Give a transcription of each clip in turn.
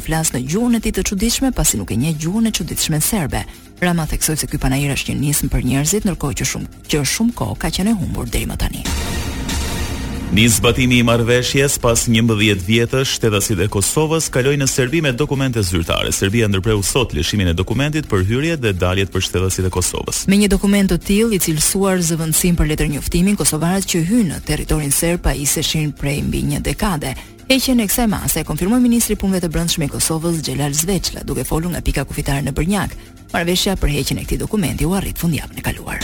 Flas në gjuhën e tij të çuditshme, pasi nuk e njeh gjuhën e çuditshme serbe. Rama theksoi se ky panair është një nismë për njerëzit, ndërkohë që shumë kohë ka qenë e humbur deri më tani. Nis zbatimi i marrëveshjes pas 11 vjetësh, shtetasit e Kosovës kalojnë në Serbi me dokumente zyrtare. Serbia ndërpreu sot lëshimin e dokumentit për hyrje dhe daljet për shtetasit e Kosovës. Me një dokument të tillë i cilësuar zëvendësim për letërnjoftimin, kosovarët që hynin në territorin serb pajiseshin prej mbi një dekade. Heqjen e kësaj mase konfirmoi ministri i Punëve të Brendshme i Kosovës, Xhelal Sveçla, duke folur nga pika kufitare në Bërnjak. Marrëveshja për heqjen e këtij dokumenti u arrit fundjavën e kaluar.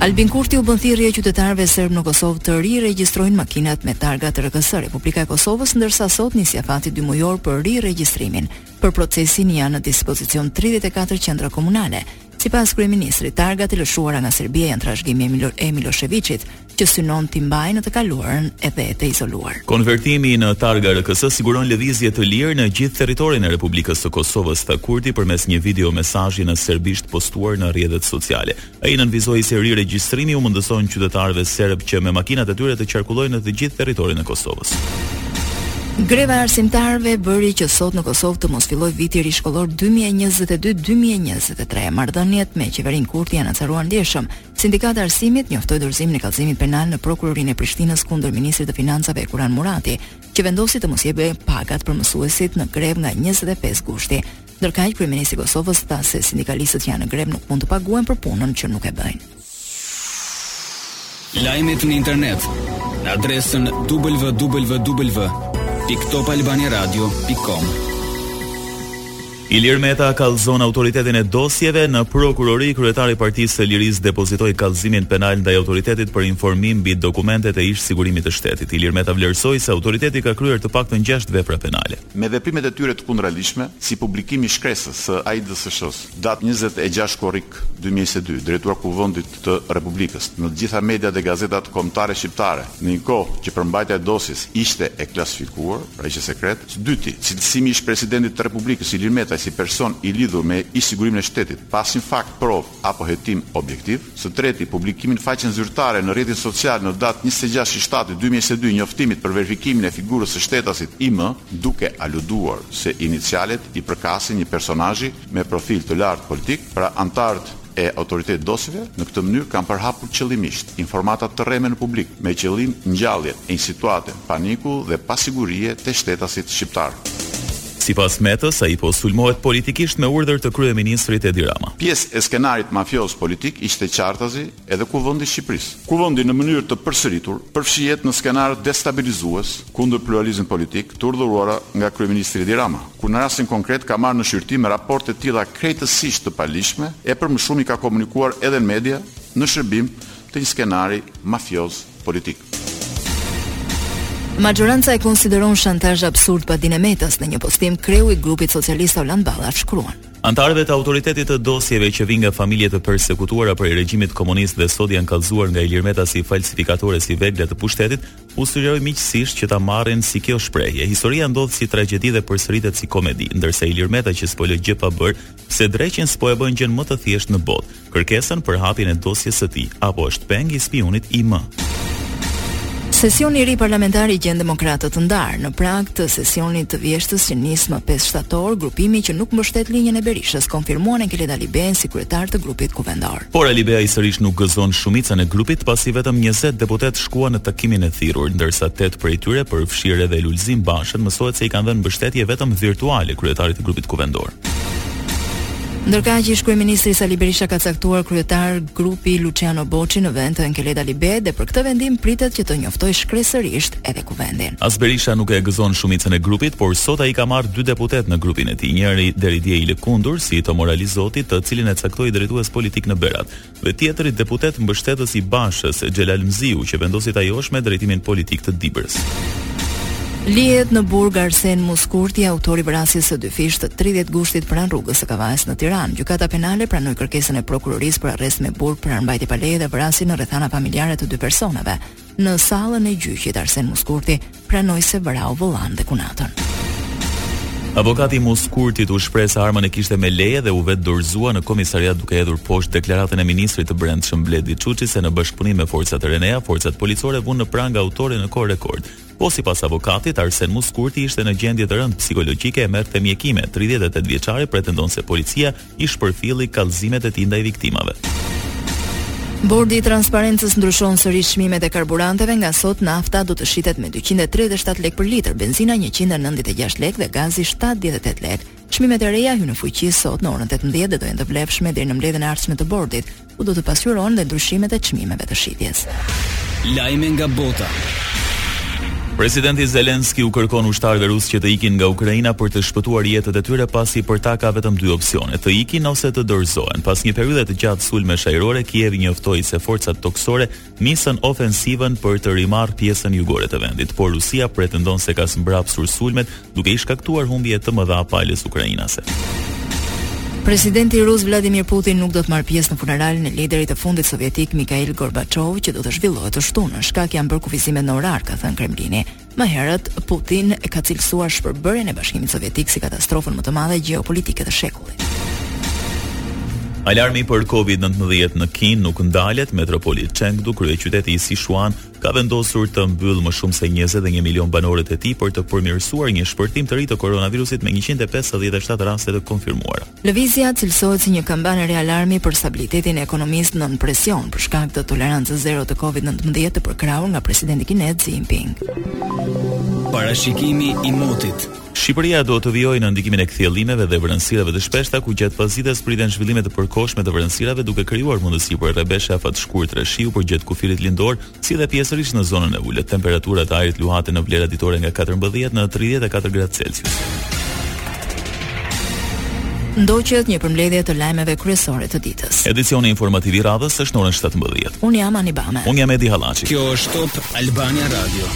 Albin Kurti u bën thirrje qytetarëve serbë në Kosovë të riregjistrojnë makinat me targa RKS, Republika e Kosovës, ndërsa sot nisi afati dymujor për riregjistrimin. Për procesin janë në dispozicion 34 qendra komunale. Sipas kryeministrit, targat e lëshuara nga Serbia janë trashëgimi e Milosheviçit, që synon t'i mbajë në të kaluarën edhe të izoluar. Konvertimi në targa RKS siguron lëvizje të lirë në gjithë territorin e Republikës së Kosovës, tha Kurti përmes një videomesazhi në serbisht postuar në rrjetet sociale. Ai nënvizoi se riregjistrimi u mundëson qytetarëve serbë që me makinat e tyre të qarkullojnë në të gjithë territorin e Kosovës. Greva e arsimtarëve bëri që sot në Kosovë të mos fillojë viti i ri shkollor 2022-2023. Marrëdhëniet me qeverinë Kurti janë acaruar ndjeshëm. Sindikata e Arsimit njoftoi dorëzimin e kallëzimit penal në Prokurorinë e Prishtinës kundër ministrit të Financave Hekuran Murati, që vendosi të mos jepë pagat për mësuesit në grevë nga 25 gushti. Ndërkaq, kryeministri i Kosovës tha se sindikalistët që janë në grevë nuk mund të paguhen për punën që nuk e bëjnë. Lajmet në internet në adresën www.topalbaniaradio.com. Ilir Meta kallëzon autoritetin e dosjeve në prokurori, kryetari i Partisë së Lirisë depozitoi kallëzimin penal ndaj autoritetit për informim mbi dokumentet e ish sigurimit të shtetit. Ilir Meta vlerësoi se autoriteti ka kryer të paktën gjashtë vepra penale. Me veprimet e tyre të kundraligjshme, si publikimi i shkresës së AIDSSH-së, Datë njëzet e gjashtë korrik dy mijë e njëzet e dy, drejtuar Kuvendit të Republikës, në të gjitha mediat dhe gazetat kombëtare shqiptare, në një kohë që përmbajtja e dosjes ishte e klasifikuar, pra ishte sekret, së dyti, cilësimi i ish-Presidentit të Republikës, Ilir Meta, si person i lidhur me ish-sigurimin e shtetit, pa asnjë fakt, provë apo hetim objektiv. Së treti, publikimi në faqen zyrtare në rrjetin social në datë njëzet e gjashtë i shtati dy mijë e njëzet e dy i njoftimit për verifikimin e figurës së shtetasit IM, duke aluduar se inicialet i përkasin një personazhi me profil të lartë politik, pra anëtarët e Autoritet Dosjeve në këtë mënyrë kanë përhapur qëllimisht informata të rreme në publik, me qëllim ngjalljen e një situate paniku dhe pasigurie te shtetasit shqiptarë. Sipas Metës, ai po sulmohet politikisht me urdhër të kryeministrit Edi Rama. Pjesë e skenarit mafioz politik ishte qartazi edhe Kuvendi i Shqipërisë. Kuvendi në mënyrë të përsëritur përfshihet në skenarët destabilizues kundër pluralizmit politik të urdhëruar nga kryeministri Edi Rama, ku në rastin konkret ka marrë në shqyrtim raporte të tilla krejtësisht të paligjshme e për më shumë i ka komunikuar edhe në media në shërbim të një skenari mafioz politik. Maxhoranca e konsideron shantazh absurd padinë e Metës në një postim kreu i grupit socialist Taulant Balla shkruan. Anëtarëve të autoritetit të dosjeve që vijnë nga familje të persekutuara prej regjimit komunist dhe sot janë kallëzuar nga Ilir Meta si falsifikatorë, si vegla të pushtetit, u sugjeroj miqësisht që ta marrin si kjo shprehje. Historia ndodh si tragjedi dhe përsëritet si komedi, ndërsa Ilir Meta që s'po lë gjë pa bërë, pse dreqin s'po e bën gjënë më të thjeshtë në botë. Kërkesën për hapjen e dosjes së tij apo është peng i spiunit IM. Sesioni i ri parlamentar i gjen demokratët të ndarë në prag të sesionit të vjeshtës që nis më 5 shtator, grupimi që nuk mbështet linjën e Berishës konfirmuan Enkelejd Alibeajn si kryetar të grupit kuvendor. Por Alibeaj sërish nuk gëzon shumicën e grupit pasi vetëm njëzet deputetë shkuan në takimin e thirrur, ndërsa tetë prej tyre, përfshirë edhe Lulzim Bashën, mësohet se i kanë dhënë mbështetje vetëm virtuale kryetarit të grupit kuvendor. Ndërkaq, ish-kryeministri Sali Berisha ka caktuar kryetar grupi Luçiano Boçin në vend të Enkelejd Alibeajt dhe për këtë vendim pritet që të njoftojë shkresërisht edhe kuvendin. As Berisha nuk e gëzon shumicën e grupit, por sot ai ka marrë dy deputetë në grupin e tij, njëri deri dje i lëkundur si Tomor Alizoti, të cilin e caktoi drejtues politik në Berat. dhe tjetri deputet mbështetës i Bashës, Xhelal Mziu, që vendosi ta joshë me drejtimin politik të Dibrës. Lihet në burg Arsen Muskurti, autor i vrasjes së dyfishtë të 30 gushtit pranë rrugës së Kavajës në Tiranë. Gjykata penale pranoi kërkesën e prokurorisë për arrest me burg për armëmbajtje pa leje dhe vrasje në rrethana familjare të dy personave. Në sallën e gjyqit Arsen Muskurti pranoi se vrau vëllanë dhe kunatën. Avokati i Muskurtit u shpreh se armën e kishte me leje dhe u vetëdorëzua në komisariat duke hedhur poshtë deklaratën e ministrit të Brendshëm Bledi Çuçi se në bashkëpunim me forcat e Renea, forcat policore vunë në pranga autorin në kohë rekord. Po sipas avokatit, Arsen Muskurti ishte në gjendje të rëndë psikologjike e merrte mjekime. 38 vjeçari pretendon se policia i shpërfilli kallëzimet e tij ndaj viktimave. Bordi i Transparencës ndryshon sërish çmimet e karburanteve, nga sot nafta do të shitet me dyqind e tridhjetë e shtatë lekë për litër, benzina njëqind e nëntëdhjetë e gjashtë lekë dhe gazi shtatëdhjetë e tetë lekë. Çmimet e reja hyjnë në fuqi sot në orën tetëmbëdhjetë dhe do jenë të vlefshme deri në mbledhjen e ardhshme të Bordit, ku do të pasqyrohen dhe ndryshimet e çmimeve të shitjes. Lajme nga bota. Presidenti Zelensky u kërkon ushtarëve rusë që të ikin nga Ukraina për të shpëtuar jetët e tyre pasi për ta ka vetëm dy opsione, të ikin ose të dorëzohen. Pas një periudhe të gjatë sulmesh ajrore, Kievi njoftoi se forcat tokësore nisën ofensivën për të rimarrë pjesën jugore të vendit, por Rusia pretendon se ka zmbrapsur sulmet, duke i shkaktuar humbje të mëdha palës ukrainase. Presidenti rus Vladimir Putin nuk do të marrë pjesë në funeralin e liderit të fundit sovjetik Mikhail Gorbaçov, që do të zhvillohet të shtunën. Shkak janë bërë kufizimet në orar, ka thënë Kremlini. Më herët, Putin e ka cilësuar shpërbërjen e Bashkimit Sovjetik si katastrofën më të madhe gjeopolitike të shekullit. Alarmi për COVID-19 në Kinë nuk ndalet, metropoli Chengdu, kryeqyteti i Sichuan, ka vendosur të mbyllë më shumë se 21 milion banorët e tij për të përmirësuar një shpërthim të ri të koronavirusit me 157 raste të konfirmuara. Lëvizja cilësohet si një kambanë e re alarmi për stabilitetin e ekonomisë nën presion për shkak të tolerancës zero të COVID-19 të përkrahur nga presidenti kinez Xi Jinping. Parashikimi i motit Shqipëria do të vijojë nën ndikimin e kthjellimeve dhe vranësirave të shpeshta ku gjatë pasdites priten zhvillime të përkohshme të vranësirave duke krijuar mundësi për rrebeshe afatshkurtra shiu përgjatë kufirit lindor si dhe pjesërisht në zonën e ulët. Temperaturat e ajrit luhaten në vlera ditore nga 14 në 34 gradë Celsius. Ndoqët një përmbledhje të lajmeve kryesore të ditës. Edicioni informativ i radhës është në orën 17. Unë jam Ani Bame. Unë jam Edi Hallaçi. Kjo është Top Albania Radio.